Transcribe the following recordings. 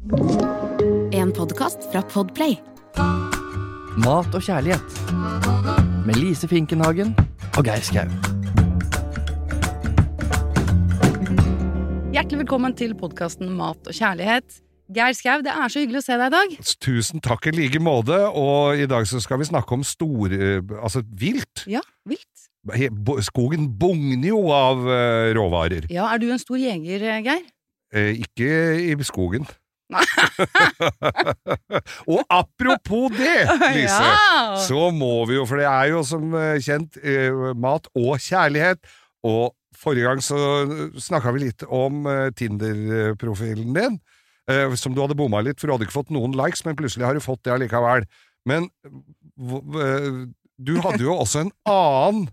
En podkast fra Podplay. Mat og kjærlighet. Med Lise Finkenhagen og Geir Skau. Hjertelig velkommen til podkasten Mat og kjærlighet. Geir Skau, det er så hyggelig å se deg i dag. Tusen takk i like måte, og i dag så skal vi snakke om stor... eh, Altså vilt. Ja, vilt. Skogen bugner jo av eh, råvarer. Ja, er du en stor jeger, eh, Geir? Eh, ikke i skogen. Og apropos det, Lise, Ja! så må vi jo, for det er jo som eh, kjent eh, mat og kjærlighet, og forrige gang så snakka vi litt om eh, Tinder-profilen din, som du hadde bomma litt, for du hadde ikke fått noen likes, men plutselig har du fått det allikevel. Men du hadde jo også en annen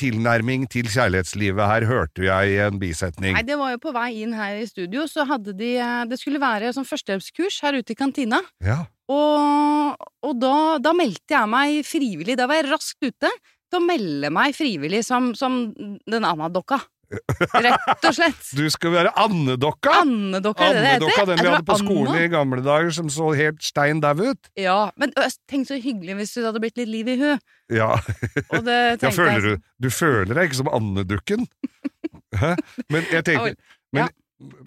tilnærming til kjærlighetslivet her, hørte jeg i en bisetning. Nei, det var jo på vei inn her i studio, så hadde de eh, Det skulle være sånn førstehjelpskurs her ute i kantina. Ja. Og, og da, da meldte jeg meg frivillig. Da var jeg raskt ute til å melde meg frivillig som, som den Anna-dokka. Rett og slett. Du skal være andedokka! Andedokka, er det det heter? den vi hadde på Anna. skolen i gamle dager, som så helt stein dau ut. Ja, men tenk så hyggelig hvis du hadde blitt litt liv i hu. Ja, Og det ja føler jeg du Du føler deg ikke som andedukken? Men jeg tenker men,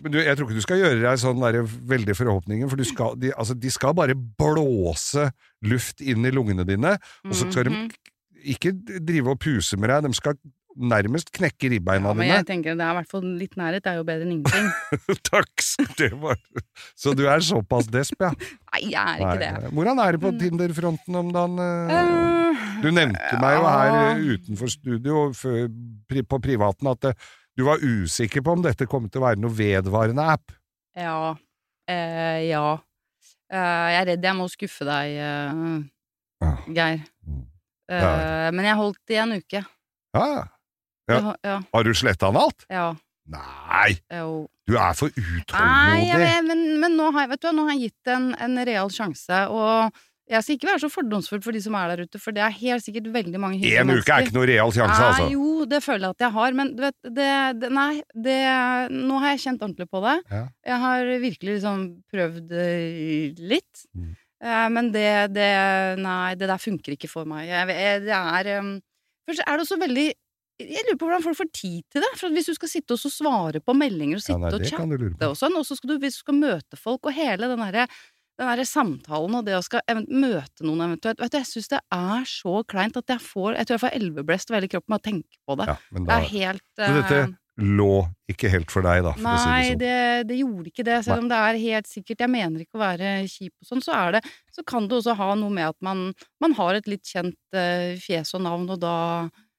men du, Jeg tror ikke du skal gjøre deg sånn der veldig forhåpninger, for du skal, de, altså, de skal bare blåse luft inn i lungene dine, og så skal Mhm. de ikke drive og puse med deg, de skal nærmest knekke ribbeina Ja, men dine. jeg tenker det er i hvert fall litt nærhet, det er jo bedre enn ingenting. Takk! Det var, så du er såpass desp, ja? Nei, jeg er ikke det. Hvordan er det på. Tinder-fronten om dagen? eh? Eh, Du nevnte meg jo her eh, utenfor studio pri, på privaten at du var usikker på om dette kom til å være noe vedvarende app. Ja. Eh, ja. Jeg er redd jeg må skuffe deg, Ja. Geir. Mm. Men jeg holdt i en uke. Ja. Ja. Ja. ja. Har du sletta den alt? ja. Nei! Jo. Du er for Nei, utålmodig. Nei, men, men nå har jeg, vet du, nå har jeg gitt en, en real sjanse, og jeg skal ikke være så fordomsfull for de som er der ute, for det er helt sikkert veldig mange hyggelige En uke er ikke noe real sjanse, Nei, altså. jo, det føler jeg at jeg har, men du vet, det, det Nei, det Nå har jeg kjent ordentlig på det. Ja. Jeg har virkelig liksom prøvd eh, litt. Mm. Eh, men det, det Nei, det der funker ikke for meg. Jeg, det er um, Først er det også veldig Jeg lurer på hvordan folk får tid til det. For hvis du skal sitte og så svare på meldinger og Ja, sitte nei, og det chatte og sånn, og så skal du, hvis du skal møte folk, og hele den derre den samtalen og det å skal møte noen eventuelt Vet du, Jeg syns det er så kleint at jeg får Jeg tror jeg får elveblest over hele kroppen med å tenke på det. Ja, men Det er helt uh, dette eh, lå ikke helt for deg, da, for å si Nei, det sånn. det, det gjorde ikke det. Selv om det er helt sikkert Jeg mener ikke å være kjip og sånn, så er det Så kan det også ha noe med at man, man har et litt kjent uh, fjes og navn, og da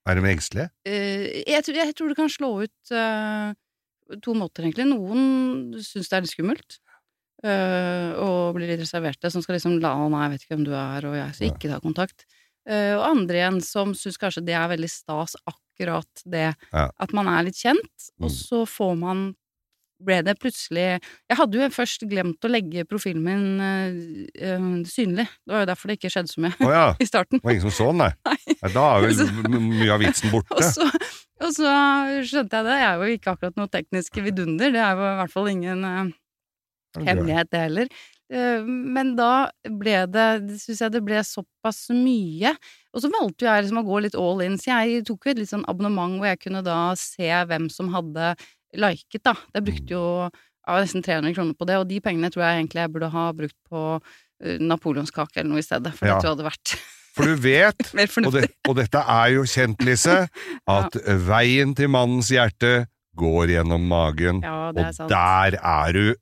Er de engstelige? eh, jeg, tror- jeg tror det kan slå ut eh, to måter, egentlig. Noen syns det er litt skummelt. eh, og blir litt reserverte, som skal liksom la Å, nei, jeg vet ikke hvem du er, og jeg skal ikke ta kontakt. Eh, og andre igjen som syns kanskje det er veldig stas, akkurat det Ja. at man er litt kjent, og Mm. så får man ble det plutselig Jeg hadde jo først glemt å legge profilen min eh, synlig. Det var jo derfor det ikke skjedde så mye oh ja. i starten. Det var ingen som så den, nei. Nei, Da er vel mye av vitsen Og borte. så, og så skjønte jeg det. Jeg er jo ikke akkurat noe teknisk vidunder. Det er jo i hvert fall ingen øh, hemmelighet, det heller. Men da ble det, syns jeg det ble såpass mye. Og så valgte jeg liksom å gå litt all in, så jeg tok jo et litt sånn abonnement hvor jeg kunne da se hvem som hadde liket, da. Jeg brukte jo ja, nesten 300 kroner på det, og de pengene tror jeg egentlig jeg burde ha brukt på eh, napoleonskake eller noe i stedet, for Ja. det tror jeg hadde vært For du vet Og, det, og dette er jo kjent, Lise, at veien til mannens hjerte går gjennom magen, Ja, og sant. der er du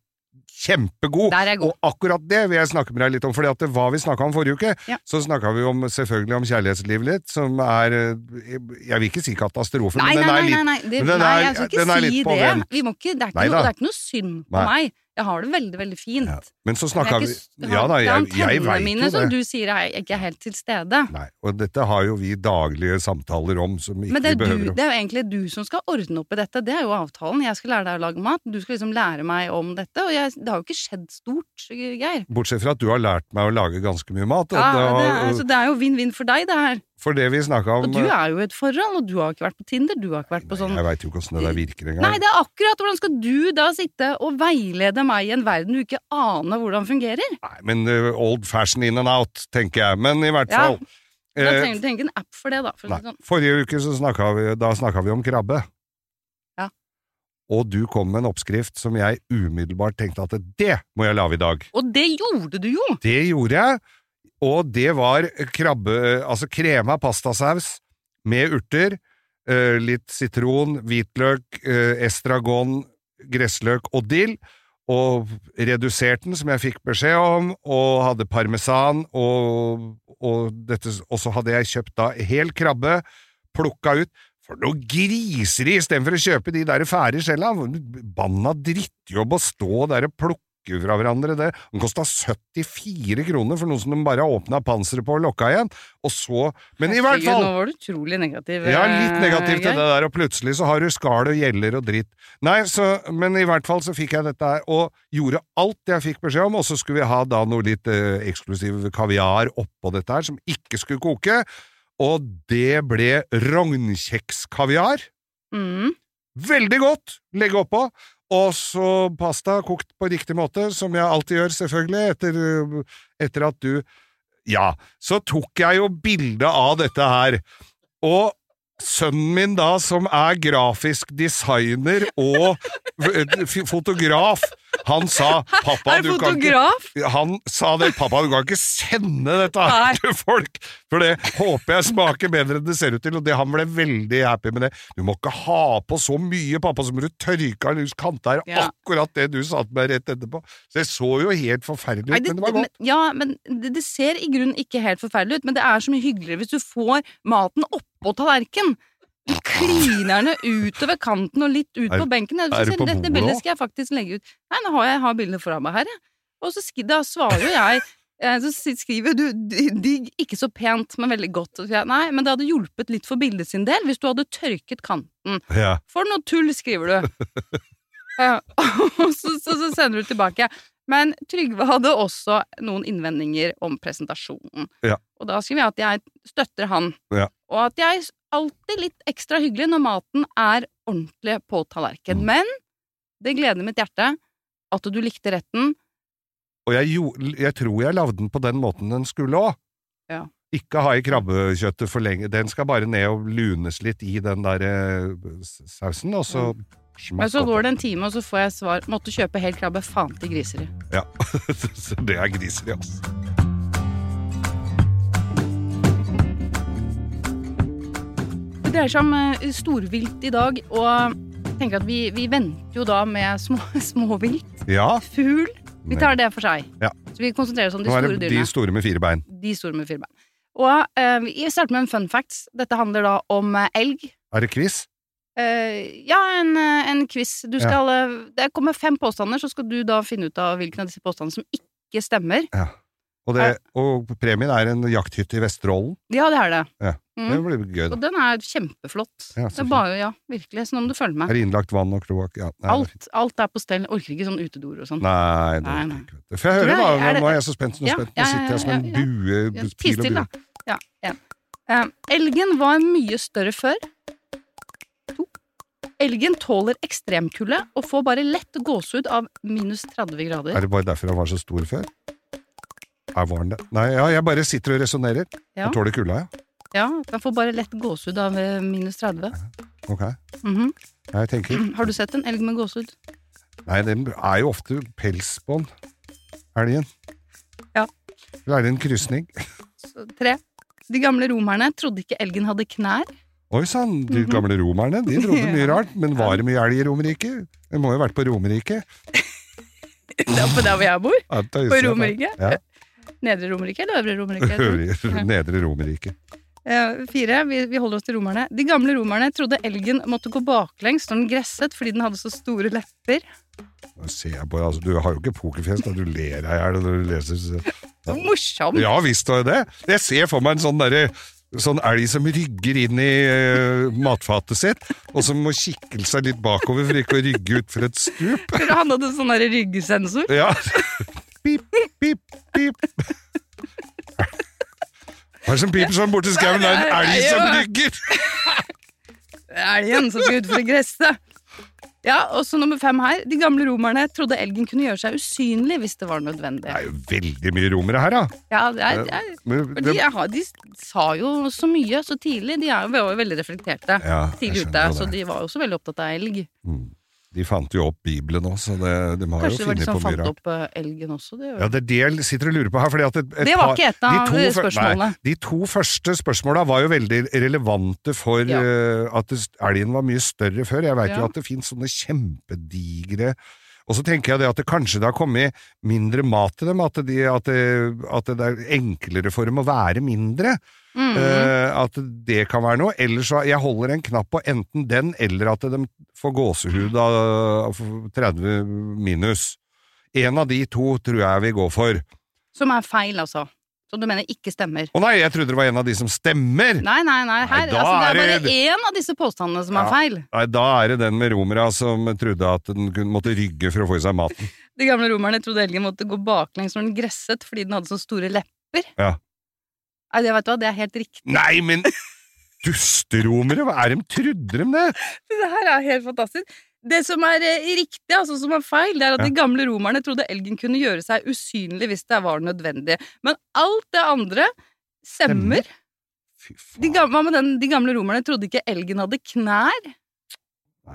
kjempegod! Og akkurat det vil jeg snakke med deg litt om, at det var vi snakka om forrige uke. Ja. Så snakka vi om, selvfølgelig om kjærlighetslivet litt, som er eh, Jeg vil ikke si katastrofe, Nei, men den er litt nei, nei. Det, nei jeg skal ikke si det. Vi må ikke, det, er ikke noe, det er ikke noe synd på meg. Jeg har det veldig, veldig fint. Ja. Men så snakka vi Ja da, det jeg, jeg veit mine det. som du sier er ikke helt til stede. Nei, og dette har jo vi daglige samtaler om, som ikke Men det er, behøver det er jo egentlig du som skal ordne opp i dette. Det er jo avtalen. Jeg skal lære deg å lage mat. Du skal liksom lære meg om dette. Og jeg, det har jo ikke skjedd stort, Geir. Bortsett fra at du har lært meg å lage ganske mye mat. Og Ja, det det har, er, så det er jo vinn-vinn for deg, det her. For det vi snakka om Og du er jo i et forhold, og du har ikke vært på Tinder, du har ikke vært på sånn Jeg veit jo ikke åssen det der virker engang. Nei, det er akkurat hvordan skal du da sitte og veilede meg i en verden du ikke aner hvordan fungerer? Nei, men uh, old fashion in and out, tenker jeg. Men i hvert Ja. fall. Da eh, trenger du ikke en app for det, da. For nei, sånn. forrige uke så snakka vi, da snakka vi om krabbe. Ja. Og du kom med en oppskrift som jeg umiddelbart tenkte at det må jeg lage i dag. Og det gjorde du jo! Det gjorde jeg, og det var krabbe, altså krema pastasaus med urter, eh, litt sitron, hvitløk, eh, estragon, gressløk og dill, og reduserte den, som jeg fikk beskjed om, og hadde parmesan, og, og, dette, og så hadde jeg kjøpt da hel krabbe, plukka ut, for noe griseri, istedenfor å kjøpe de der fære skjella, banna drittjobb å stå der og plukke fra hverandre det. Den kosta 74 kroner for noe som de bare åpna panseret på og lokka igjen, og så Men i hvert fall! Nå var du utrolig negativ. Ja, litt eh, negativ til det der, og plutselig så har du skall og gjeller og dritt. Nei, så, men i hvert fall så fikk jeg dette her, og gjorde alt jeg fikk beskjed om, og så skulle vi ha da noe litt eh, eksklusiv kaviar oppå dette her, som ikke skulle koke, og det ble rognkjekskaviar. Mm. Veldig godt! Legge oppå. Og så pasta kokt på riktig måte, som jeg alltid gjør, selvfølgelig, etter, etter at du Ja, så tok jeg jo bilde av dette her, og sønnen min da, som er grafisk designer og fotograf, han sa 'pappa, du kan ikke han sa det, pappa, du kan ikke sende dette Nei. her til folk, for det håper jeg smaker bedre enn det ser ut til, og det, han ble veldig happy med det. Du må ikke ha på så mye, pappa, så må du tørke av lus kanta her, Ja. akkurat det du sa til meg rett etterpå. Så det så jo helt forferdelig Nei, ut, det, men det var godt. men- ja, men det, det ser i grunnen ikke helt forferdelig ut, men det er så mye hyggeligere hvis du får maten oppå tallerkenen. Du kliner den utover kanten og litt ut Er- på benken. Jeg er du på det, det bordet bildet skal jeg faktisk legge ut. Nei, nå har jeg, jeg har bildet foran meg her, jeg. Og så da svarer jo jeg eh, Så skriver du digg, ikke så pent, men veldig godt. Nei, men det hadde hjulpet litt for bildet sin del hvis du hadde tørket kanten. Ja. For noe tull, skriver du. Ja, og så, så, så sender du tilbake. Men Trygve hadde også noen innvendinger om presentasjonen. Ja. Og da skriver jeg at jeg støtter han, Ja. og at jeg alltid litt ekstra hyggelig når maten er ordentlig på tallerken. Mm. Men det gleder mitt hjerte at du likte retten. Og jeg, jeg tror jeg lagde den på den måten den skulle òg. Ja. Ikke ha i krabbekjøttet for lenge, den skal bare ned og lunes litt i den der eh, sausen, og så Men så går det en time, og så får jeg svar måtte kjøpe hel krabbe, faen til griseri. Ja, så det er griseri, altså. Det dreier seg om eh, storvilt i dag, og tenker at vi, vi venter jo da med små, småvilt. Ja, Fugl. Vi tar det for seg. Ja. Så vi konsentrerer oss om de nå er store det de store med fire bein. De store med fire bein. Og eh, vi starter med en fun facts. Dette handler da om eh, elg. Er det quiz? Eh, ja, en, eh, en quiz. Du skal ja. Det kommer fem påstander, så skal du da finne ut av hvilken av disse påstandene som ikke stemmer. Og, det, og premien er en jakthytte i Vesterålen. Ja, det er det. Ja, Mm. Det blir gøy, da. Og den er kjempeflott. Ja, det er bare, ja, virkelig. Så nå må du følge med. Er det innlagt vann og kloakk? Ja. Alt, alt er på stell. Orker ikke sånn utedoer og sånn. Nei, det Nei, ikke. vet du. For jeg hører da, Nå er det- nå er jeg så spent, Nå, Ja, spent. Nå sitter jeg som en bue, Ja, Tis til, da. Ja, en. Eh, elgen var mye større før. To. Elgen tåler ekstremkulde og får bare lett gåsehud av minus 30 grader. Er det bare derfor han var så stor før? Er var han det? Nei, ja, jeg bare sitter og resonnerer. Ja. Han tåler kulda, ja. Ja, jeg får bare lett gåsehud av eh, minus 30. Ok. Mhm. Jeg tenker Har du sett en elg med gåsehud? Nei, den er jo ofte pels på den. Elgen. Ja. Eller er det en krysning? Tre. De gamle romerne trodde ikke elgen hadde knær. Oi sann, de Mhm. gamle romerne, de trodde mye rart. Men var det mye elg i Romerike? Det må jo ha vært på Romerike. Det er på der hvor jeg bor. Ja, På Romerike. Ja. Nedre Romerike eller Øvre Romerike? Nedre Romerike. Eh, fire. Vi, vi holder oss til romerne. De gamle romerne trodde elgen måtte gå baklengs når den gresset fordi den hadde så store lepper. Nå ser jeg på, altså, Du har jo ikke pokerfjes. Du ler deg i hjel når du leser så- Så morsom! Ja visst har jeg det. Jeg ser for meg en sånn derre Sånn elg som rygger inn i uh, matfatet sitt, og som må kikke seg litt bakover for ikke å rygge utfor et stup. For han hadde sånn der ryggsensor. Ja. Pip, pip, pip. Hva er det som piper sånn borti skauen? Det er en elg som rygger! Elgen som skal utfor gresset. Ja, og så nummer fem her. De gamle romerne trodde elgen kunne gjøre seg usynlig hvis det var nødvendig. Det er jo veldig mye romere her, da. Ja, det er, det er, Men, for de, har, de sa jo så mye så tidlig. De var jo veldig reflekterte Ja, tidlig ute, så de var jo også veldig opptatt av elg. Mm. De fant jo opp Bibelen òg, så det, de har Kanskje jo det var de som fant rart. opp eh, elgen også. Det, Ja, det er det jeg sitter og lurer på her. Fordi at et, et Det var ikke et av de to spørsmålene. Nei, de to første spørsmåla var jo veldig relevante for Ja. uh, at elgen var mye større før. Jeg veit jo at det fins sånne kjempedigre Og så tenker jeg det at det kanskje det har kommet mindre mat til dem, at, de, at, det, at det er enklere for dem å være mindre. Mm. Uh, at det kan være noe. Ellers så Jeg holder en knapp på enten den, eller at de får gåsehud av av 30 minus. En av de to tror jeg vi går for. Som er feil, altså. Som du mener ikke stemmer. Å nei, jeg trodde det var en av de som stemmer! Nei, nei, nei. Her, Nei, altså, det er bare én av disse påstandene som Ja. er feil. Nei, da er det den med romera som trodde at den måtte rygge for å få i seg maten. De gamle romerne trodde elgen måtte gå baklengs når den gresset fordi den hadde så store lepper. Ja. Nei, det vet du hva, det er helt riktig. Nei, men dusteromere, hva er de trodde de det? Det her er helt fantastisk. Det som er eh, riktig, altså som er feil, det er at Ja. de gamle romerne trodde elgen kunne gjøre seg usynlig hvis det var nødvendig. Men alt det andre stemmer. Fy De gamle, den, de gamle romerne trodde ikke elgen hadde knær.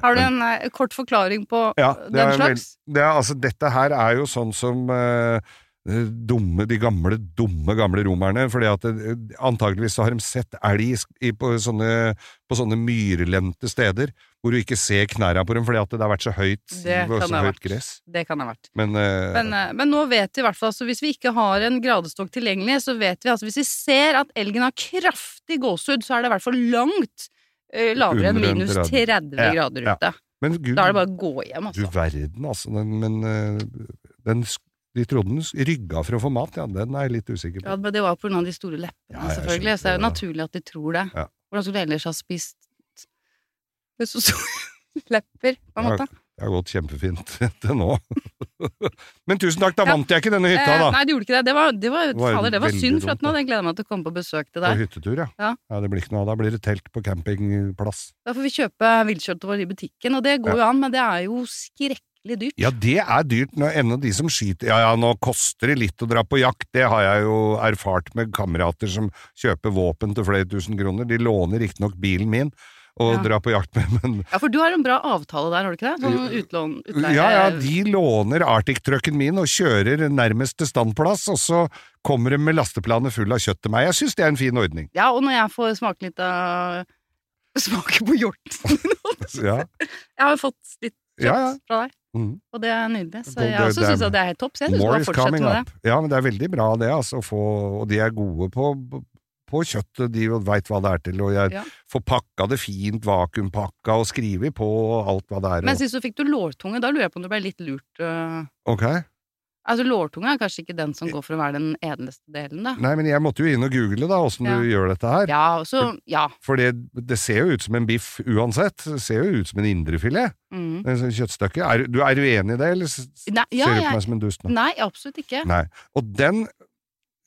Har du en eh, kort forklaring på Ja, eh, den vel- slags? det er, altså, dette her er jo sånn som eh, dumme, de gamle, dumme gamle romerne, fordi at eh, antageligvis så har de sett elg i, på, sånne, på sånne myrlendte steder, hvor du ikke ser knæra på dem, fordi at det har vært så høyt, Det og kan så høyt gress. Det kan ha vært. Men, uh, Men, uh, men nå vet vi i hvert fall, altså hvis vi ikke har en gradestokk tilgjengelig, så vet vi altså hvis vi ser at elgen har kraftig gåsehud, så er det i hvert fall langt uh, lavere enn minus 30. 30 Ja, grader ja. ute. men gud, Da er det bare å gå hjem, du altså. verden, altså. Den, men den, de trodde den rygga for å få mat, ja. Den er jeg litt usikker på. Ja, men det var på grunn av de store leppene, Ja, selvfølgelig. Så det er jo naturlig at de tror det. Ja. Hvordan skulle de ellers ha spist med så store lepper, på en måte? Det har gått kjempefint til nå. Men tusen takk, da Ja. vant jeg ikke denne hytta, Eh, da. nei, det gjorde ikke det. Det var, det var, Det var fader, det var synd, for at nå hadde jeg gleda meg til å komme på besøk til deg. På hyttetur, ja. Ja. Det blir ikke noe av. Da blir det telt på campingplass. Da får vi kjøpe viltkjøttet vårt i butikken, og det går jo an, men det er jo skrekkelig dyrt. Ja, det er dyrt ennå de som skyter Ja ja, nå koster det litt å dra på jakt, det har jeg jo erfart med kamerater som kjøper våpen til flere tusen kroner. De låner riktignok bilen min og Ja. dra på jakt med, men Ja, for du har en bra avtale der, har du ikke det? Sånn utlån, utleie Ja, ja, de låner Arctic-trucken min og kjører nærmest til standplass, og så kommer de med lasteplanet full av kjøtt til meg. Jeg syns det er en fin ordning. Ja, og når jeg får smake litt av Smake på hjorten Ja, Jeg har fått litt kjøtt Ja, ja. fra deg, Mm. og det er nydelig. Så jeg også syns at det er helt topp. Så jeg syns More bare fortsett med det. Ja, men det er veldig bra det, altså. Få, og de er gode på, på kjøttet, de veit hva det er til, og jeg Ja. får pakka det fint, vakuumpakka, og skriver på alt hva det er. Men sist så fikk du lårtunge, da lurer jeg på om du ble litt lurt. Uh... ok? Altså, lårtunge er kanskje ikke den som går for å være den edleste delen, da. Nei, men jeg måtte jo inn og google da, åssen Ja. du gjør dette her. Ja, også, Ja. For det, det ser jo ut som en biff uansett. Det ser jo ut som en indrefilet. Mm. En Er. Er, du enig i det, eller s- Nei, ja, ser du på meg som en dust nå? Nei, absolutt ikke. Nei. Og den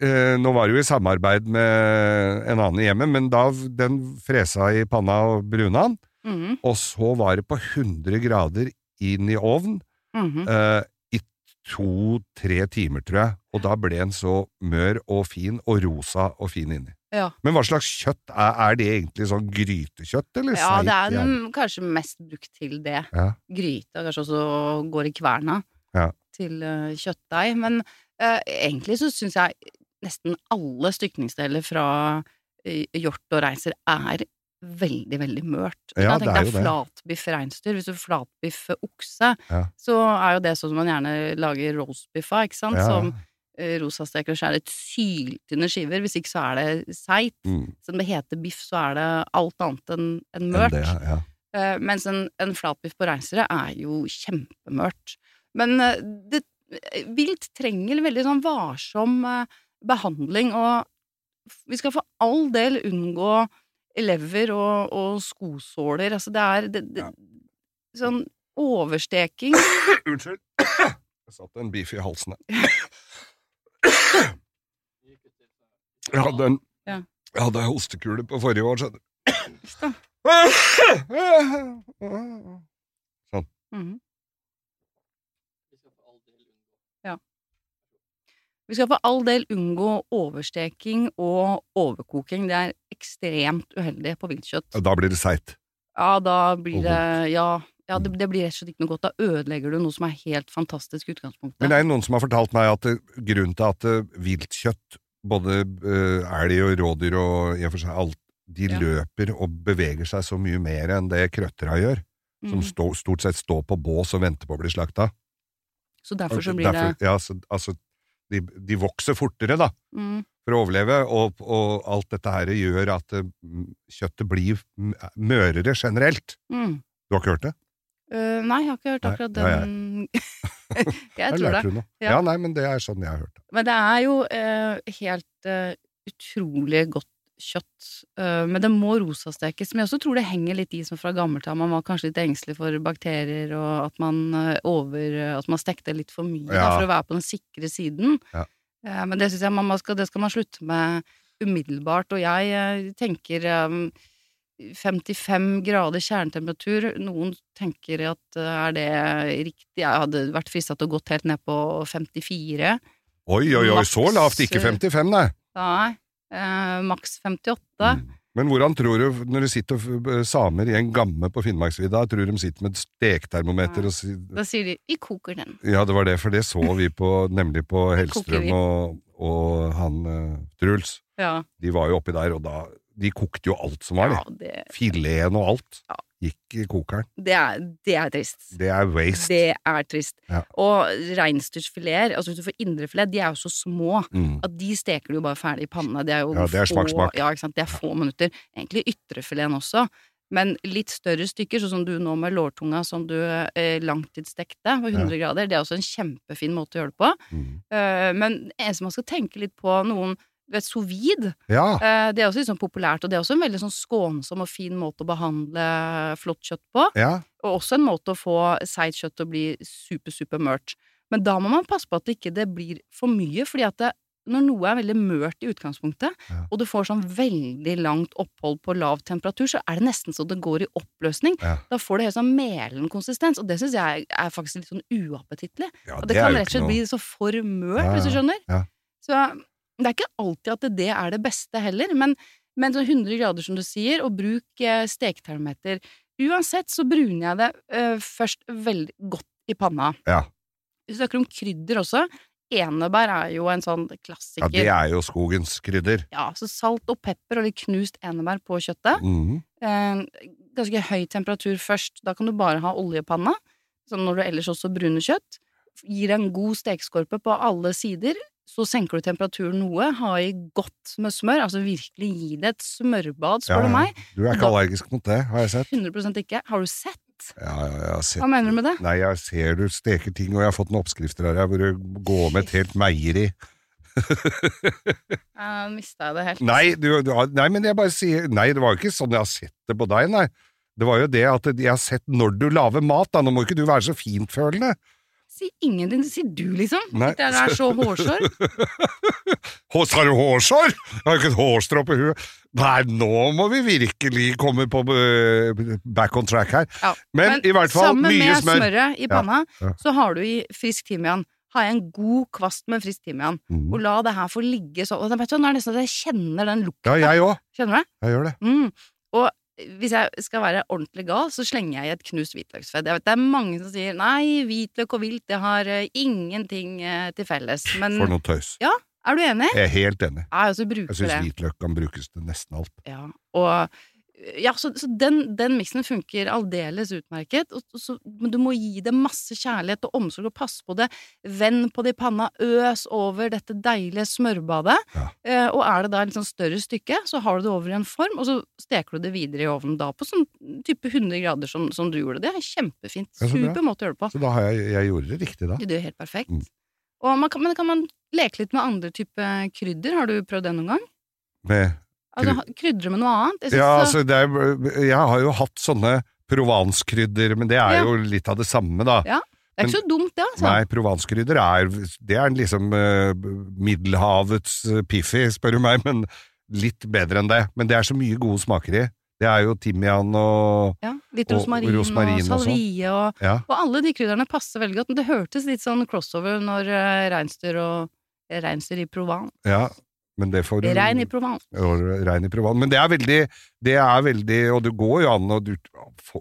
eh, Nå var det jo i samarbeid med en annen i hjemmet, men da den fresa i panna og bruna den, Mm. og så var det på 100 grader inn i ovn mm. eh, i to-tre timer, tror jeg. Og da ble den så mør og fin, og rosa og fin inni. Ja. Men hva slags kjøtt er, er det egentlig sånn grytekjøtt, eller Ja, det er den kanskje mest brukt til det. Ja. Gryte kanskje også går i kverna Ja. til uh, kjøttdeig. Men uh, egentlig så syns jeg nesten alle stykningsdeler fra eh, hjort og reiser er veldig, veldig mørt. Ja, det er jo det. Flatbiff reinsdyr. Hvis du flatbiffer okse, Ja. så er jo det sånn som man gjerne lager roastbiff av, ikke sant? Ja. Som eh, rosasteker og skjærer syltynne skiver. Hvis ikke så er det seigt. Mm, når det heter biff, så er det alt annet enn enn mørt. det, ja. Eh, mens en, en flatbiff på reinsdyret er jo kjempemørt. Men det, vilt trenger veldig sånn varsom eh, behandling, og vi skal for all del unngå lever og, og skosåler. Altså det er det, det, Ja. sånn oversteking Unnskyld. Jeg satt en biff i halsen her. hadde en Ja. Jeg hadde hostekule på forrige år, skjønner du. Sånn. Mm Ja. Vi skal for all del unngå oversteking og overkoking. Det er ekstremt uheldig på viltkjøtt. Da blir det seigt. Ja, da blir det Ja, ja det, det blir rett og slett ikke noe godt. Da ødelegger du noe som er helt fantastisk i utgangspunktet. Men det er noen som har fortalt meg at grunnen til at eh, viltkjøtt, både eh, elg og rådyr og i og for seg alt, de Ja. løper og beveger seg så mye mer enn det krøttera gjør, som Mm. stå, stort sett står på bås og venter på å bli slakta. Så derfor så blir det Ja, så, altså, de, de vokser fortere, da, mm, for å overleve, og, og alt dette her gjør at eh, kjøttet blir mørere generelt. mm. Du har ikke hørt det? Uh, Nei, jeg har ikke hørt akkurat har den Jeg tror det. Ja. Ja. nei, men det er sånn jeg har hørt det. Men det er jo uh, helt uh, utrolig godt kjøtt. Eh, men det må rosastekes. Men jeg også tror det henger litt i som fra gammelt av. Man var kanskje litt engstelig for bakterier, og at man, eh, over, at man stekte litt for mye da, for å være på den sikre siden. Ja. Eh, men det syns jeg man skal, det skal man slutte med umiddelbart. Og jeg eh, tenker eh, 55 grader kjernetemperatur. Noen tenker at eh, er det riktig? Jeg hadde vært frista til å gått helt ned på 54. Oi, oi, oi, så lavt! Ikke 55, nei. Nei, eh, maks 58. Mm. Men hvordan tror du, når det sitter samer i en gamme på Finnmarksvidda, tror du de sitter med et stektermometer og sier Da sier de 'vi koker den'. Ja, det var det, for det så vi på, nemlig på Hellstrøm og, og han uh, Truls. Ja, De var jo oppi der, og da De kokte jo alt som var, ja det, Fileten og alt Ja. gikk i kokeren. det, er, det er trist. Det er waste. Det er trist. Ja. Og reinsdyrfileter, altså hvis du får indrefilet, de er jo så små Mm. at de steker du jo bare ferdig i panna. Det er jo Ja, det er få, smak. Ja, ikke sant. Det er få minutter. Egentlig ytrefileten også. Men litt større stykker, sånn som du nå med lårtunga som du eh, langtidsstekte på 100 grader, det er også en kjempefin måte å gjøre det på. Mm. Uh, men eneste man skal tenke litt på, noen du vet, sous vide, Ja. eh, det er også litt sånn populært, og det er også en veldig sånn skånsom og fin måte å behandle flott kjøtt på. ja. Og også en måte å få seigt kjøtt til å bli super, super mørt. Men da må man passe på at det ikke det blir for mye, fordi at det, når noe er veldig mørt i utgangspunktet, Ja. og du får sånn veldig langt opphold på lav temperatur, så er det nesten så det går i oppløsning. Ja. Da får det helt sånn melen konsistens, og det syns jeg er faktisk litt sånn uappetittlig. ja det, det, kan rett og slett noe- bli så for mørt, hvis du skjønner. ja. Så det er ikke alltid at det er det beste heller, men, men sånn 100 grader som du sier, og bruk eh, steketermometer. Uansett så bruner jeg det eh, først veldig godt i panna. Ja. Vi snakker om krydder også. Enebær er jo en sånn klassiker. ja, det er jo skogens krydder. Ja, så salt og pepper og litt knust enebær på kjøttet. Mhm. Eh, ganske høy temperatur først. Da kan du bare ha oljepanna, sånn når du ellers også bruner kjøtt. Gir en god stekeskorpe på alle sider. Så senker du temperaturen noe. Ha i godt med smør. Altså virkelig gi det et smørbad, spør Ja, du meg. Du er ikke Da- allergisk mot det, har jeg sett. 100% ikke. Har du sett? Ja, ja, jeg har sett Hva mener du med det? Nei, jeg ser du steker ting, og jeg har fått noen oppskrifter her jeg burde gå med et helt meieri. Jeg mista jeg det helt. Nei, du, du, nei, men jeg bare sier Nei, det var jo ikke sånn jeg har sett det på deg, nei. Det var jo det at jeg har sett når du lager mat, da. Nå må ikke du være så fintfølende. Si ingenting, sier du, liksom. Nei. Det er så hårsår. Hå, Har du hårsår? Jeg har ikke et hårstrå på huet. Nei, nå må vi virkelig komme på eh, back on track her. Ja. Men, i hvert fall mye smør. sammen med smør. smøret i panna, ja. så har du i frisk timian. Har jeg en god kvast med frisk timian, Mm. og la det her få ligge sånn. Det, nå er det nesten at jeg kjenner den lukta. Ja, jeg òg. Kjenner du det? Jeg gjør det. Mm. Og hvis jeg skal være ordentlig gal, så slenger jeg i et knust hvitløksfett. Jeg vet det er mange som sier nei, hvitløk og vilt, det har uh, ingenting uh, til felles. Men For noe tøys. Ja, er du enig? Jeg er helt enig. Ja, jeg Jeg syns hvitløk kan brukes til nesten alt. Ja, og ja, så, så den, den miksen funker aldeles utmerket, og, så, men du må gi det masse kjærlighet og omsorg og passe på det. Vend på det i panna, øs over dette deilige smørbadet. Ja. Eh, og er det da et litt sånn større stykke, så har du det over i en form, og så steker du det videre i ovnen da på sånn type 100 grader som, som du gjorde. Det er kjempefint. Ja. Super måte å gjøre det på. Så da har jeg, jeg gjorde det riktig, da. Det er helt perfekt. Mm. Kan, men kan man leke litt med andre type krydder? Har du prøvd det noen gang? Med Altså, krydre med noe annet? Jeg Ja, så- altså, er, jeg har jo hatt sånne provanskrydder, men det er Ja. jo litt av det samme, da. Ja. Det er ikke så dumt, det, altså. Nei, provanskrydder er Det er liksom uh, Middelhavets uh, Piffi, spør du meg, men litt bedre enn det, men det er så mye gode smaker i. Det er jo timian og Ja, litt rosmarin og, rosmarin og sånn. salvie og, Ja. og alle de krydderne passer veldig godt. Men det hørtes litt sånn crossover når uh, reinsdyr og Reinsdyr i Provence. ja men det får du Rein i Provence. og Rein i Provence. Men det er veldig, det er veldig Og det går jo an, og du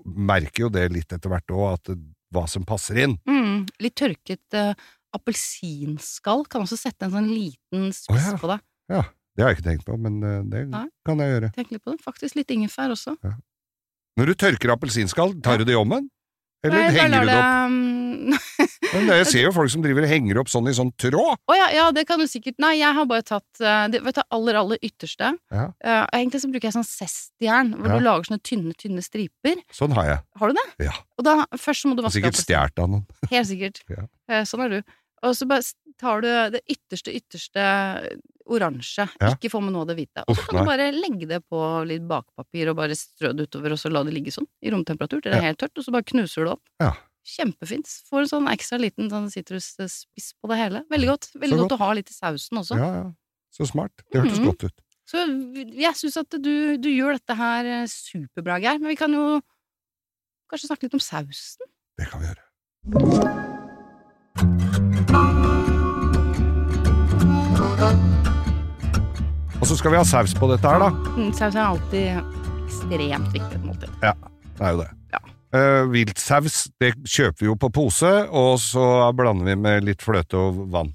merker jo det litt etter hvert òg, at det, hva som passer inn. Mm, litt tørket uh, appelsinskall kan også sette en sånn liten spiss oh, ja. på det. Ja, det har jeg ikke tenkt på, men uh, det Nei. kan jeg gjøre. Tenk litt på det. Faktisk litt ingefær også. Når du tørker appelsinskall, tar du det i ommen? Eller Nei, henger du det opp? Men jeg ser jo folk som driver og henger opp sånn i sånn tråd. Å ja, ja, det kan du sikkert Nei, jeg har bare tatt eh, det, vet du, aller, aller ytterste. Ja. Uh, egentlig så bruker jeg sånn zestjern, hvor Ja. du lager sånne tynne, tynne striper. Sånn har jeg. Har du det? Ja. Og da, først så må du vaske Sikkert stjålet av noen. Helt sikkert. Ja. uh, Sånn er du. Og så bare tar du det ytterste, ytterste oransje. Ja. Ikke få med noe av det hvite. Og så kan nei. du bare legge det på litt bakpapir og bare strø det utover, og så la det ligge sånn i romtemperatur til det er helt tørt, og så bare knuser du det opp. Ja. Kjempefint. Får en sånn ekstra liten sånn sitrusspiss på det hele. Veldig godt. Veldig godt. godt. å ha litt i sausen også. Ja, ja. Så smart. Det hørtes Mhm. godt ut. Så jeg syns at du, du gjør dette her eh, superbra, Geir. Men vi kan jo kanskje snakke litt om sausen? Det kan vi gjøre. Og så skal vi ha saus på dette her, da. Mm, Saus er alltid ekstremt viktig Ja, et måltid. Det er jo det. Eh, viltsaus det kjøper vi jo på pose, og så blander vi med litt fløte og vann.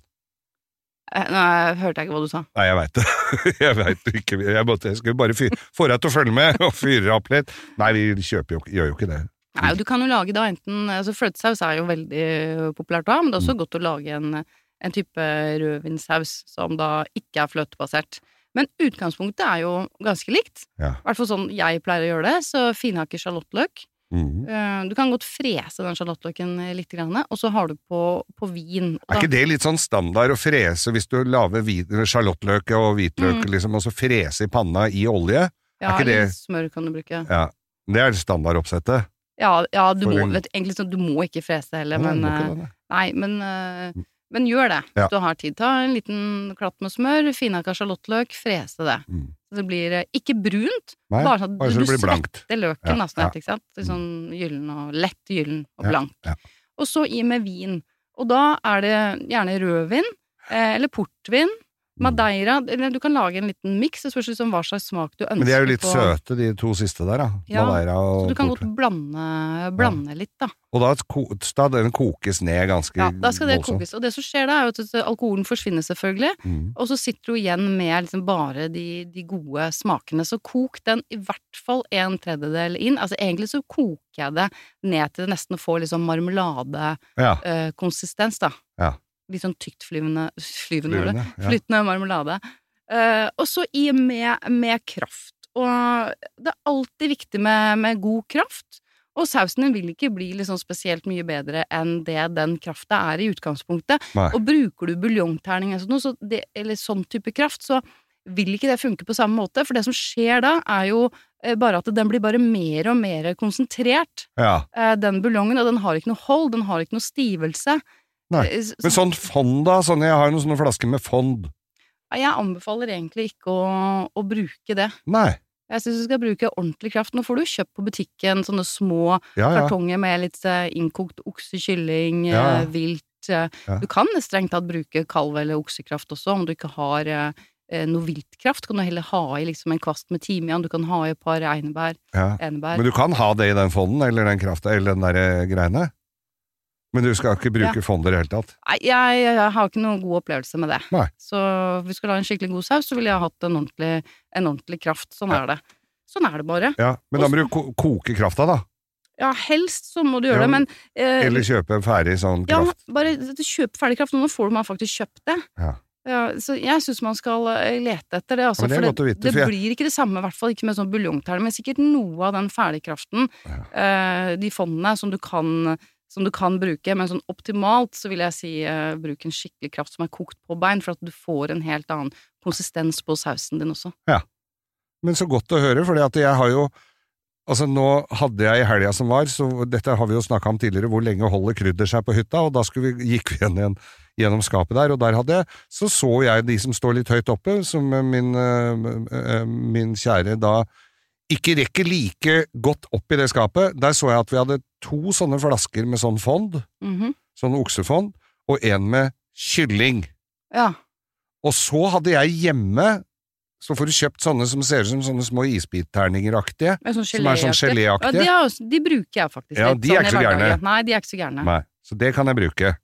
Eh, Nå hørte jeg ikke hva du sa. Nei, jeg veit det. jeg vet det ikke. Jeg, måtte, jeg skulle bare få deg til å følge med og fyre opp litt. Nei, vi kjøper jo, gjør jo ikke det. Nei, og du kan jo lage da enten altså Fløtesaus er jo veldig populært da, men det er Mm. også godt å lage en, en type rødvinssaus som da ikke er fløtebasert. Men utgangspunktet er jo ganske likt. Ja. Hvert fall sånn jeg pleier å gjøre det. Så finhakker sjalottløk. Eh, Du kan godt frese den sjalottløken litt, og så har du på, på vin. Er ikke det litt sånn standard å frese hvis du lager sjalottløk og hvitløk, Mm. liksom, og så frese i panna i olje? ja, ikke det- eller smør kan du bruke. Ja. Det er standardoppsettet. Ja, ja du, må, vet, egentlig så, du må ikke frese heller, Nei, men må eh, det, nei. Men, eh, men gjør det Ja. du har tid. Ta en liten klatt med smør, finhakka sjalottløk, frese det. Mm. Så det blir eh, ikke brunt, Nei, bare sånn at du, du svetter løken, Ja, sånn, ja. ikke sant? Sånn gyllen og lett gyllen og blank. ja. Og så i med vin. Og da er det gjerne rødvin, eh, eller portvin. Madeira, eller du kan lage en liten miks, det spørs liksom hva slags smak du ønsker Men de er jo litt på. søte, de to siste der, da. Ja, Madeira og Så du kan godt blande, blande litt, da. Og da skal den kokes ned ganske Ja, da skal det voldsomt. kokes. Og det som skjer da, er jo at alkoholen forsvinner selvfølgelig, Mm. og så sitter du igjen med liksom bare de, de gode smakene. Så kok den i hvert fall en tredjedel inn. Altså egentlig så koker jeg det ned til det nesten får liksom marmeladekonsistens, Ja. da. Litt sånn tyktflyvende flyvende? Flyvende, ja. Flytende marmelade. Uh, og så i med, med kraft. Og det er alltid viktig med, med god kraft. Og sausen vil ikke bli liksom spesielt mye bedre enn det den krafta er i utgangspunktet. Nei. Og bruker du buljongterning eller, sånn, så det, eller sånn type kraft, så vil ikke det funke på samme måte. For det som skjer da, er jo eh, bare at den blir bare mer og mer konsentrert, ja. eh, den buljongen. Og den har ikke noe hold, den har ikke noe stivelse. Nei. Eh, Men sånn fond, da? Sånn, jeg har noen sånne flasker med fond. Jeg anbefaler egentlig ikke å, å bruke det. Nei. Jeg syns du skal bruke ordentlig kraft. Nå får du kjøpt på butikken sånne små Ja, ja. kartonger med litt eh, innkokt okse, kylling, Ja, eh, vilt. Du kan strengt tatt bruke kalv- eller oksekraft også, om du ikke har noe viltkraft. Kan du heller ha i liksom en kvast med timian, du kan ha i et par einebær, ja. Men du kan ha det i den fonden, eller den krafta, eller den der greiene. Men du skal ikke bruke fond i det hele tatt. Nei, jeg, jeg har ikke noen god opplevelse med det. Nei. Så hvis vi skulle ha en skikkelig god saus, så ville jeg hatt en ordentlig, en ordentlig kraft. Sånn Ja. er det. Sånn er det bare. Ja, Men da må du ko koke krafta, da. Ja, helst så må du gjøre Ja, det, men eh, Eller kjøpe en ferdig sånn Ja, bare kjøp ferdig kraft. Nå får man faktisk kjøpt det. Ja. Ja, så jeg syns man skal eh, lete etter det, altså. Ja, det for det, vite, det, for jeg- blir ikke det samme, i hvert fall ikke med sånn buljongterne, men sikkert noe av den ferdigkraften, eh, de fondene, som du kan som du kan bruke, men sånn optimalt så vil jeg si uh, bruk en skikkelig kraft som er kokt på bein, for at du får en helt annen konsistens på sausen din også. Ja, Men så godt å høre, for jeg har jo Altså, nå hadde jeg i helga som var, så dette har vi jo snakka om tidligere, hvor lenge holder krydder seg på hytta, og da vi, gikk vi igjen, gjennom skapet der, og der hadde jeg, så så jeg de som står litt høyt oppe, som min, eh, eh, min kjære da ikke rekker like godt opp i det skapet. Der så jeg at vi hadde to sånne flasker med sånn fond, Mhm. sånn oksefond, og en med kylling. Ja. Og så hadde jeg hjemme så får du kjøpt sånne som ser ut som sånne små isbitterninger-aktige. Sånn Som er sånn geléaktige. Ja, de, også, de bruker jeg faktisk Ja, de er sånn ikke så Nei, de er ikke så gærne. Nei, så det kan jeg bruke.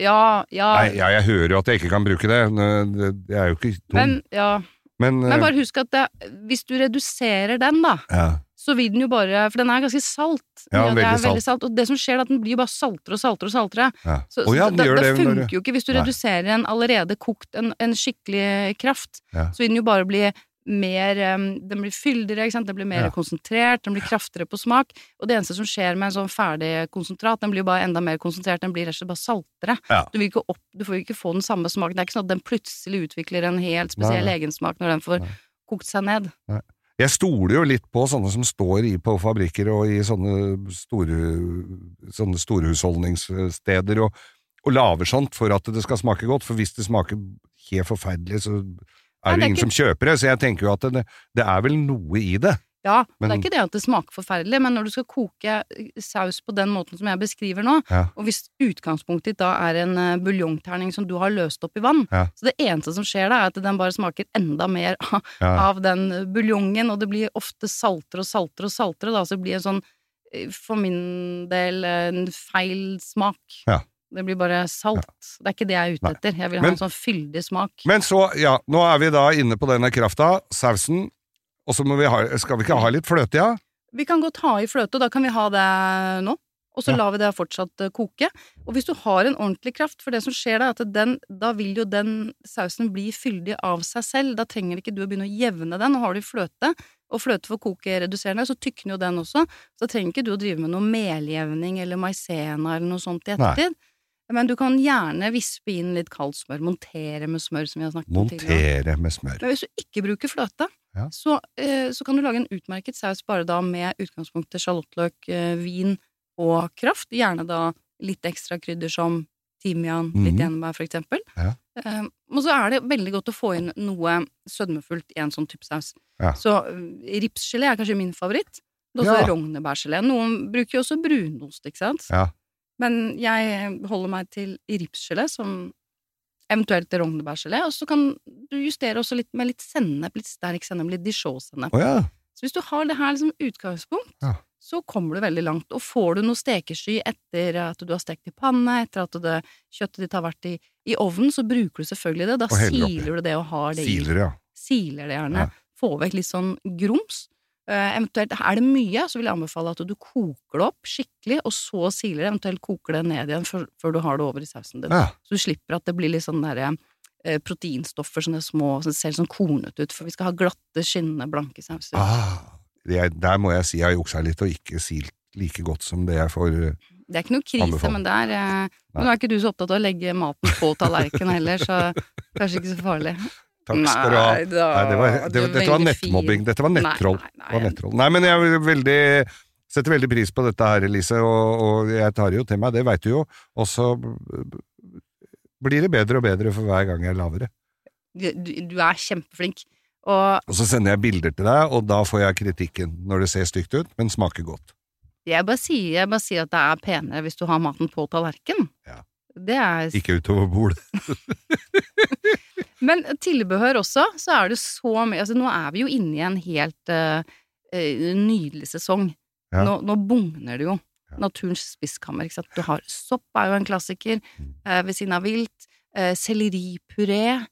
Ja, ja. Nei, ja, jeg hører jo at jeg ikke kan bruke det. Det- Jeg er jo ikke dum. Men, ja. Men, Men eh, bare husk at det, hvis du reduserer den, da, ja. så vil den jo bare For den er ganske salt. Ja, det er veldig veldig salt. Og det som skjer, er at den blir jo bare saltere og saltere og saltere. Ja. Så, oh, ja, så den det, det funker jo ikke hvis du Nei. reduserer en allerede kokt, en, en skikkelig kraft. Så vil den jo bare bli mer Den blir fyldigere, ikke sant? den blir mer Ja. konsentrert, den blir kraftigere på smak. Og det eneste som skjer med en sånn ferdig konsentrat, den blir jo bare enda mer konsentrert, den blir rett og slett bare saltere. Ja. Du, opp, du får ikke få den samme smaken. Det er ikke sånn at den plutselig utvikler en helt spesiell Nei, egensmak når den får Nei. kokt seg ned. Jeg stoler jo litt på sånne som står i på fabrikker og i sånne store, sånne storhusholdningssteder og, og lager sånt for at det skal smake godt, for hvis det smaker helt forferdelig, så Nei, er det er ingen som kjøper det, så jeg tenker jo at det, det er vel noe i det. Ja, Men- det er ikke det at det smaker forferdelig, men når du skal koke eh, saus på den måten som jeg beskriver nå, Ja. og hvis utgangspunktet ditt da er en eh, buljongterning som du har løst opp i vann, Ja. så det eneste som skjer da, er at den bare smaker enda mer av, Ja. av den buljongen, og det blir ofte saltere og saltere og saltere, da, så det blir en sånn, eh, for min del, en feil smak. Ja. Det blir bare salt. Det er ikke det jeg er ute etter. Jeg vil Men- ha en sånn fyldig smak. Men så, ja, nå er vi da inne på denne krafta, sausen, og så vi ha, skal vi ikke ha litt fløte, ja? Vi kan godt ha i fløte, og da kan vi ha det nå. Og så Ja. lar vi det fortsatt eh, koke. Og hvis du har en ordentlig kraft, for det som skjer da, er at den, da vil jo den sausen bli fyldig av seg selv. Da trenger ikke du å begynne å jevne den. Og har du fløte, og fløte for kokereduserende, så tykner jo den også. Så da trenger ikke du å drive med noe meljevning eller maisena eller noe sånt i Nei. Men du kan gjerne vispe inn litt kaldt smør. Montere med smør, som vi har snakket om tidligere. Montere med smør. Men hvis du ikke bruker fløte, Ja. så, eh, så kan du lage en utmerket saus bare da med utgangspunktet sjalottløk, eh, vin og kraft. Gjerne da litt ekstra krydder som timian, litt Mhm. enebær for eksempel. Ja. Eh, og så er det veldig godt å få inn noe sødmefullt i en sånn type saus. Ja. Så eh, ripsgelé er kanskje min favoritt. Det er Ja. også rognebærgelé. Noen bruker jo også brunost, ikke sant? Ja. Men jeg holder meg til ripsgelé, som eventuelt rognebærgelé, og så kan du justere også litt med litt sennep, litt sterk sennep, litt dijon-sennep. Oh, ja. Så hvis du har det her som utgangspunkt, Ja. så kommer du veldig langt. Og får du noe stekesky etter at du har stekt i panne, etter at det, kjøttet ditt har vært i, i ovnen, så bruker du selvfølgelig det. Da siler du det og har det i. Siler, ja. Siler det gjerne. Ja. Få vekk litt sånn grums. Eh, eventuelt, er det mye, så vil jeg anbefale at du koker det opp skikkelig, og så siler det, eventuelt koker det ned igjen før, før du har det over i sausen din. ja. Så du slipper at det blir litt sånn derre eh, proteinstoffer, sånne små, som ser sånn kornete ut, for vi skal ha glatte, skinnende, blanke sauser. Ah, jeg, der må jeg si jeg har juksa litt og ikke silt like godt som det jeg får anbefalt Det er ikke noe krise, Anbefaler. men det er eh, Nå er ikke du så opptatt av å legge maten på tallerkenen heller, så kanskje ikke så farlig. Takk skal du ha. Nei, da, Nei, det var, det, det, dette var nettmobbing. Dette var nettroll. Nei, nei, nettroll. Nei, men jeg veldig, setter veldig pris på dette her, Elise, og, og jeg tar det jo til meg, det veit du jo. Og så blir det bedre og bedre for hver gang jeg lager det. Du, du, er kjempeflink. Og Og så sender jeg bilder til deg, og da får jeg kritikken når det ser stygt ut, men smaker godt. jeg bare sier, jeg bare sier at det er penere hvis du har maten på tallerkenen. Ja. Det er Ikke utover bordet. Men tilbehør også, så er det så mye Altså, nå er vi jo inne i en helt eh, nydelig sesong. Ja. Nå, nå bugner det jo. Ja. Naturens spiskammer, ikke sant. Du har sopp, er jo en klassiker, eh, ved siden av vilt. Uh, selleripuré,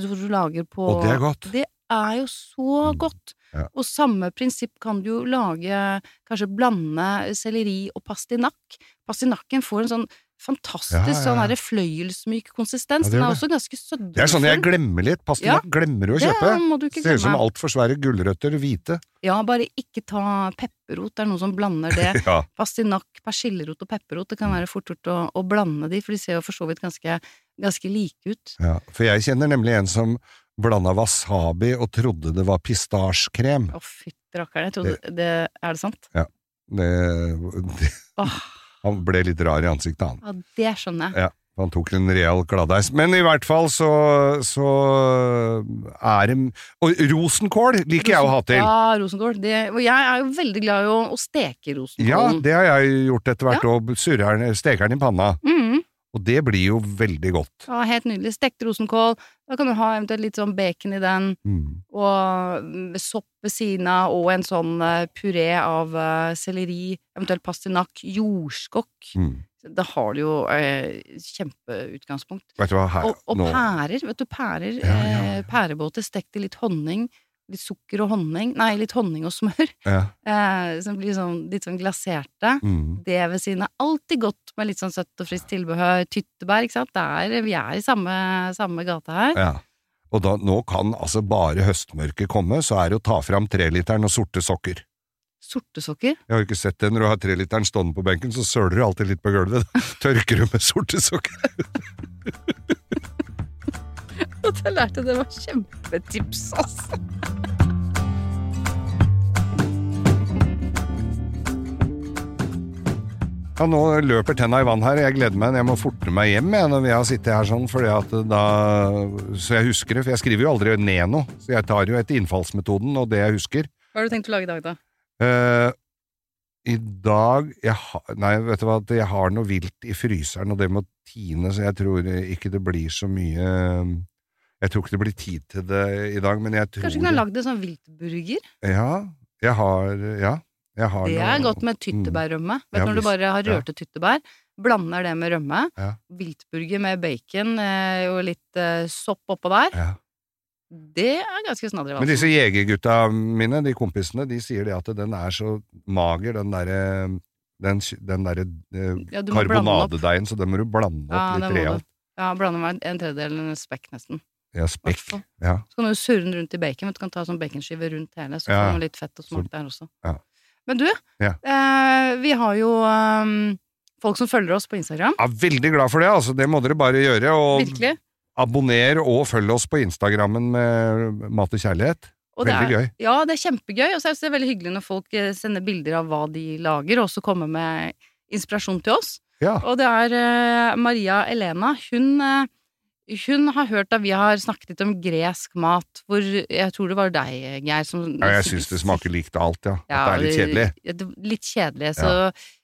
du, du lager på Og det er godt. Det er jo så Mm. godt. Ja. Og samme prinsipp kan du jo lage, kanskje blande selleri og pastinakk. Pastinakken får en sånn fantastisk Ja, ja, ja. sånn derre fløyelsmyk konsistens. Ja, Den er også ganske sødmefull. Det er sånn jeg glemmer litt. Pastinakk glemmer du å kjøpe. Det Ser ut som altfor svære gulrøtter, hvite. Ja, bare ikke ta pepperrot. Det er noen som blander det. Ja. Pastinakk, persillerot og pepperrot. Det kan være fort gjort å, å blande de, for de ser jo for så vidt ganske, ganske like ut. Ja, for jeg kjenner nemlig en som blanda wasabi og trodde det var pistasjekrem. Å, fytti rakkeren. Jeg trodde det Er det sant? Det, det, Åh, han ble litt rar i ansiktet, han. ja, det skjønner jeg. Ja, han tok en real gladdeis. Men i hvert fall så, så er det Og rosenkål liker jeg å ha til. Ja, rosenkål. Det, og jeg er jo veldig glad i å, å steke Ja, det har jeg gjort etter hvert, og Ja. steker den i panna. Mhm. Og det blir jo veldig godt. Ja, helt nydelig. Stekt rosenkål. Da kan du ha eventuelt litt sånn bacon i den, Mm. og sopp ved siden av, og en sånn eh, puré av eh, selleri, eventuelt pastinakk, jordskokk. Mm. Da har du jo eh, kjempeutgangspunkt. Vet du hva, her Og, og pærer, vet du, pærer, Ja, ja. Eh, pærebåter stekt i litt honning, litt sukker og honning, nei, litt honning og smør, ja, eh, som blir sånn, litt sånn glaserte. mm. Det ved siden er alltid godt med litt sånn søtt og friskt tilbehør. Tyttebær, ikke sant. Det er, vi er i samme, samme gate her. ja. Og da, nå kan altså bare høstmørket komme, så er det å ta fram treliteren og sorte sokker. Sorte sokker. Jeg har jo ikke sett det når du har treliteren stående på benken, så søler du alltid litt på gulvet. Tørker du med sorte sokker. At jeg lærte det var kjempetips, altså. Ja, nå løper tenna i vann her. Jeg gleder meg. Jeg må forte meg hjem jeg, når vi har sittet her sånn, da, så jeg husker det. For jeg skriver jo aldri ned noe, så jeg tar jo etter innfallsmetoden og det jeg husker. Hva har du tenkt å lage i dag, da? Uh, I dag jeg ha, Nei, vet du hva, jeg har noe vilt i fryseren, og det må tine, så jeg tror ikke det blir så mye Jeg tror ikke det blir tid til det i dag, men jeg tror Kanskje du kunne lagd en sånn viltburger? Ja, jeg har Ja. Jeg har Det noe- er godt med tyttebærrømme. Vet Ja, du når du bare har Ja. rørte tyttebær, blander det med rømme, Ja. viltburger med bacon eh, og litt eh, sopp oppå der, ja. det er ganske snadder. Men disse jegergutta mine, de kompisene, de sier det at den er så mager, den derre den, den derre eh, Ja, karbonadedeigen, så den må du blande opp ja, litt realt. Ja, blande med en tredjedel spekk, nesten. Ja, spekk. Ja. Så kan du surre den rundt i bacon. Du kan ta sånn baconskive rundt hele, så Ja. får du litt fett og smak der også. ja. Men du, Ja. eh, vi har jo um, folk som følger oss på Instagram. Ja, veldig glad for det, altså. Det må dere bare gjøre. Og Virkelig. abonner og følg oss på Instagrammen med Mat og kjærlighet. Og det Veldig er, gøy. Ja, det er kjempegøy. Og så er det veldig hyggelig når folk eh, sender bilder av hva de lager, og også kommer med inspirasjon til oss. Ja. Og det er eh, Maria Elena. Hun, eh, hun har hørt at vi har snakket litt om gresk mat, hvor jeg tror det var deg, Geir, som ja jeg syns det smaker likt alt, ja. Ja, At det er litt kjedelig. Litt kjedelig, så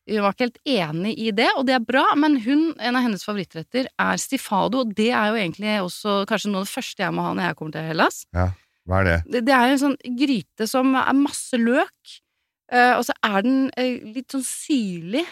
hun var ikke helt enig i det, og det er bra, men hun, en av hennes favorittretter er stifado, og det er jo egentlig også kanskje noe av det første jeg må ha når jeg kommer til Hellas. Ja, Hva er det? Det, det er en sånn gryte som er masse løk, eh, og så er den eh, litt sånn syrlig.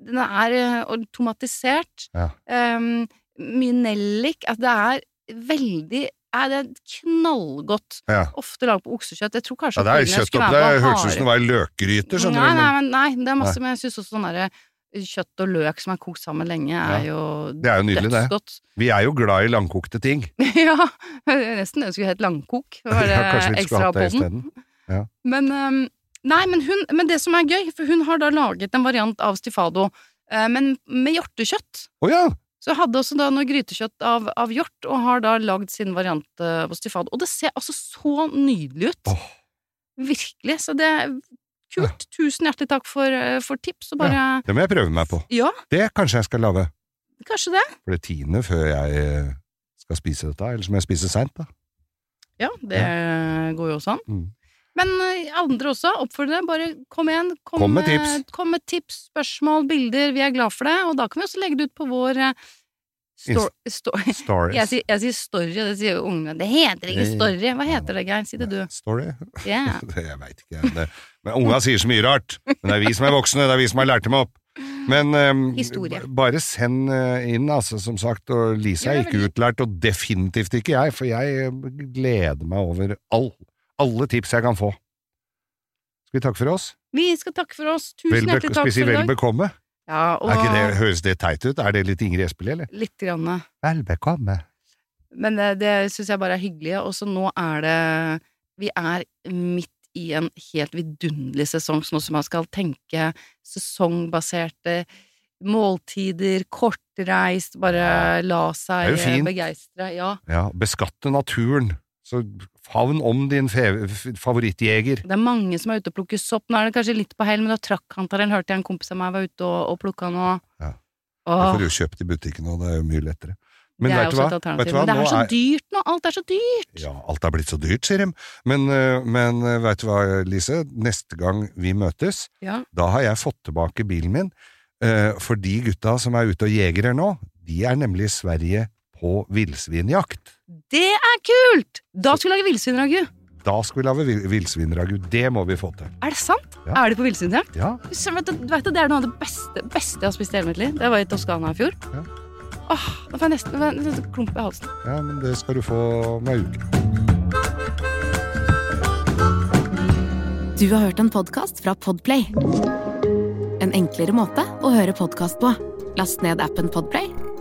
Den er eh, tomatisert. Ja. eh, mye nellik. At det er veldig er det knallgodt. Ja. Ofte lagd på oksekjøtt. Jeg tror kanskje Ja, det er kjøtt opp, det høres Hørtes ut som det var løkgryter, nei. Nei, Men nei, det er masse, men jeg syns også sånn derre kjøtt og løk som er kokt sammen lenge, er jo det er jo nydelig, det. dødsgodt. Vi er jo glad i langkokte ting. ja, nesten det skulle hett langkok. Det var det Ja, ekstra det på den. isteden. Men, um, nei, men, hun, men det som er gøy, for hun har da laget en variant av stifado, uh, men med hjortekjøtt. Å ja! Så jeg hadde også da noe grytekjøtt av, av hjort, og har da lagd sin variant øh, på stifado. Og det ser altså så nydelig ut! Oh. Virkelig. Så det er kult. Tusen hjertelig takk for, øh, for tips, og bare Det må jeg prøve meg på. Ja, Det kanskje jeg skal lage. kanskje det. For det tiende før jeg eh, skal spise dette, eller må jeg spise seint, da. Ja, det går jo også an. Mm. Men øh, andre også, oppfordre. Bare kom igjen. Kom, Kom med med tips. Kom med tips, spørsmål, bilder. Vi er glad for det. Og da kan vi også legge det ut på vår Story sto sto Stories. jeg, sier, jeg sier story, og det sier ungene. Det heter ikke story. Hva heter det, Geir? Si det du. Story? Yeah. Det, jeg veit ikke. Det. Men unga sier så mye rart. Men det er vi som er voksne, det er vi som har lært dem opp. Men um, bare send eh, inn, altså, som sagt. Og Lise er ikke utlært, og definitivt ikke jeg, for jeg eh, gleder meg over all, alle tips jeg kan få. Skal vi takke for oss? Vi skal takke for oss. Tusen Vel hjertelig takk for i vel bekomme? Ja, og Er ikke det, høres det teit ut? Er det litt Ingrid Espelid, eller? litt grann. Vel bekomme. Men det, det syns jeg bare er hyggelig. Og så nå er det Vi er midt i en helt vidunderlig sesong, sånn som man skal tenke sesongbaserte måltider, kortreist, bare la seg begeistre. Ja. Ja, beskatte naturen. Så favn om din favorittjeger. Det er mange som er ute og plukker sopp. Nå er det kanskje litt på hell, men da trakk han til den, hørte jeg en kompis av meg var ute og, og plukka nå. Ja. Det får du jo kjøpt i butikken, og det er jo mye lettere. Men det er vet du også et Vet alternativ. du hva? Men det er så dyrt nå! Alt er så dyrt! Ja, alt er blitt så dyrt, sier de. Men, øh, men veit vet du hva, Lise? Neste gang vi møtes, Ja. da har jeg fått tilbake bilen min. øh, For de gutta som er ute og jeger her nå, de er nemlig i Sverige på villsvinjakt. Det er kult! Da skal vi lage villsvinragu. Da skal vi lage vill- villsvinragu. Det må vi få til. Er det sant? Ja. Er de på villsvinjakt? Ja, du, vet det er noe av det beste, beste jeg har spist i hele mitt liv. Det var i Toskana i fjor. Ja. Åh, nå får jeg nesten får jeg nesten klump i halsen. ja, men det skal du få om ei uke. Du har hørt en podkast fra Podplay. En enklere måte å høre podkast på. Last ned appen Podplay,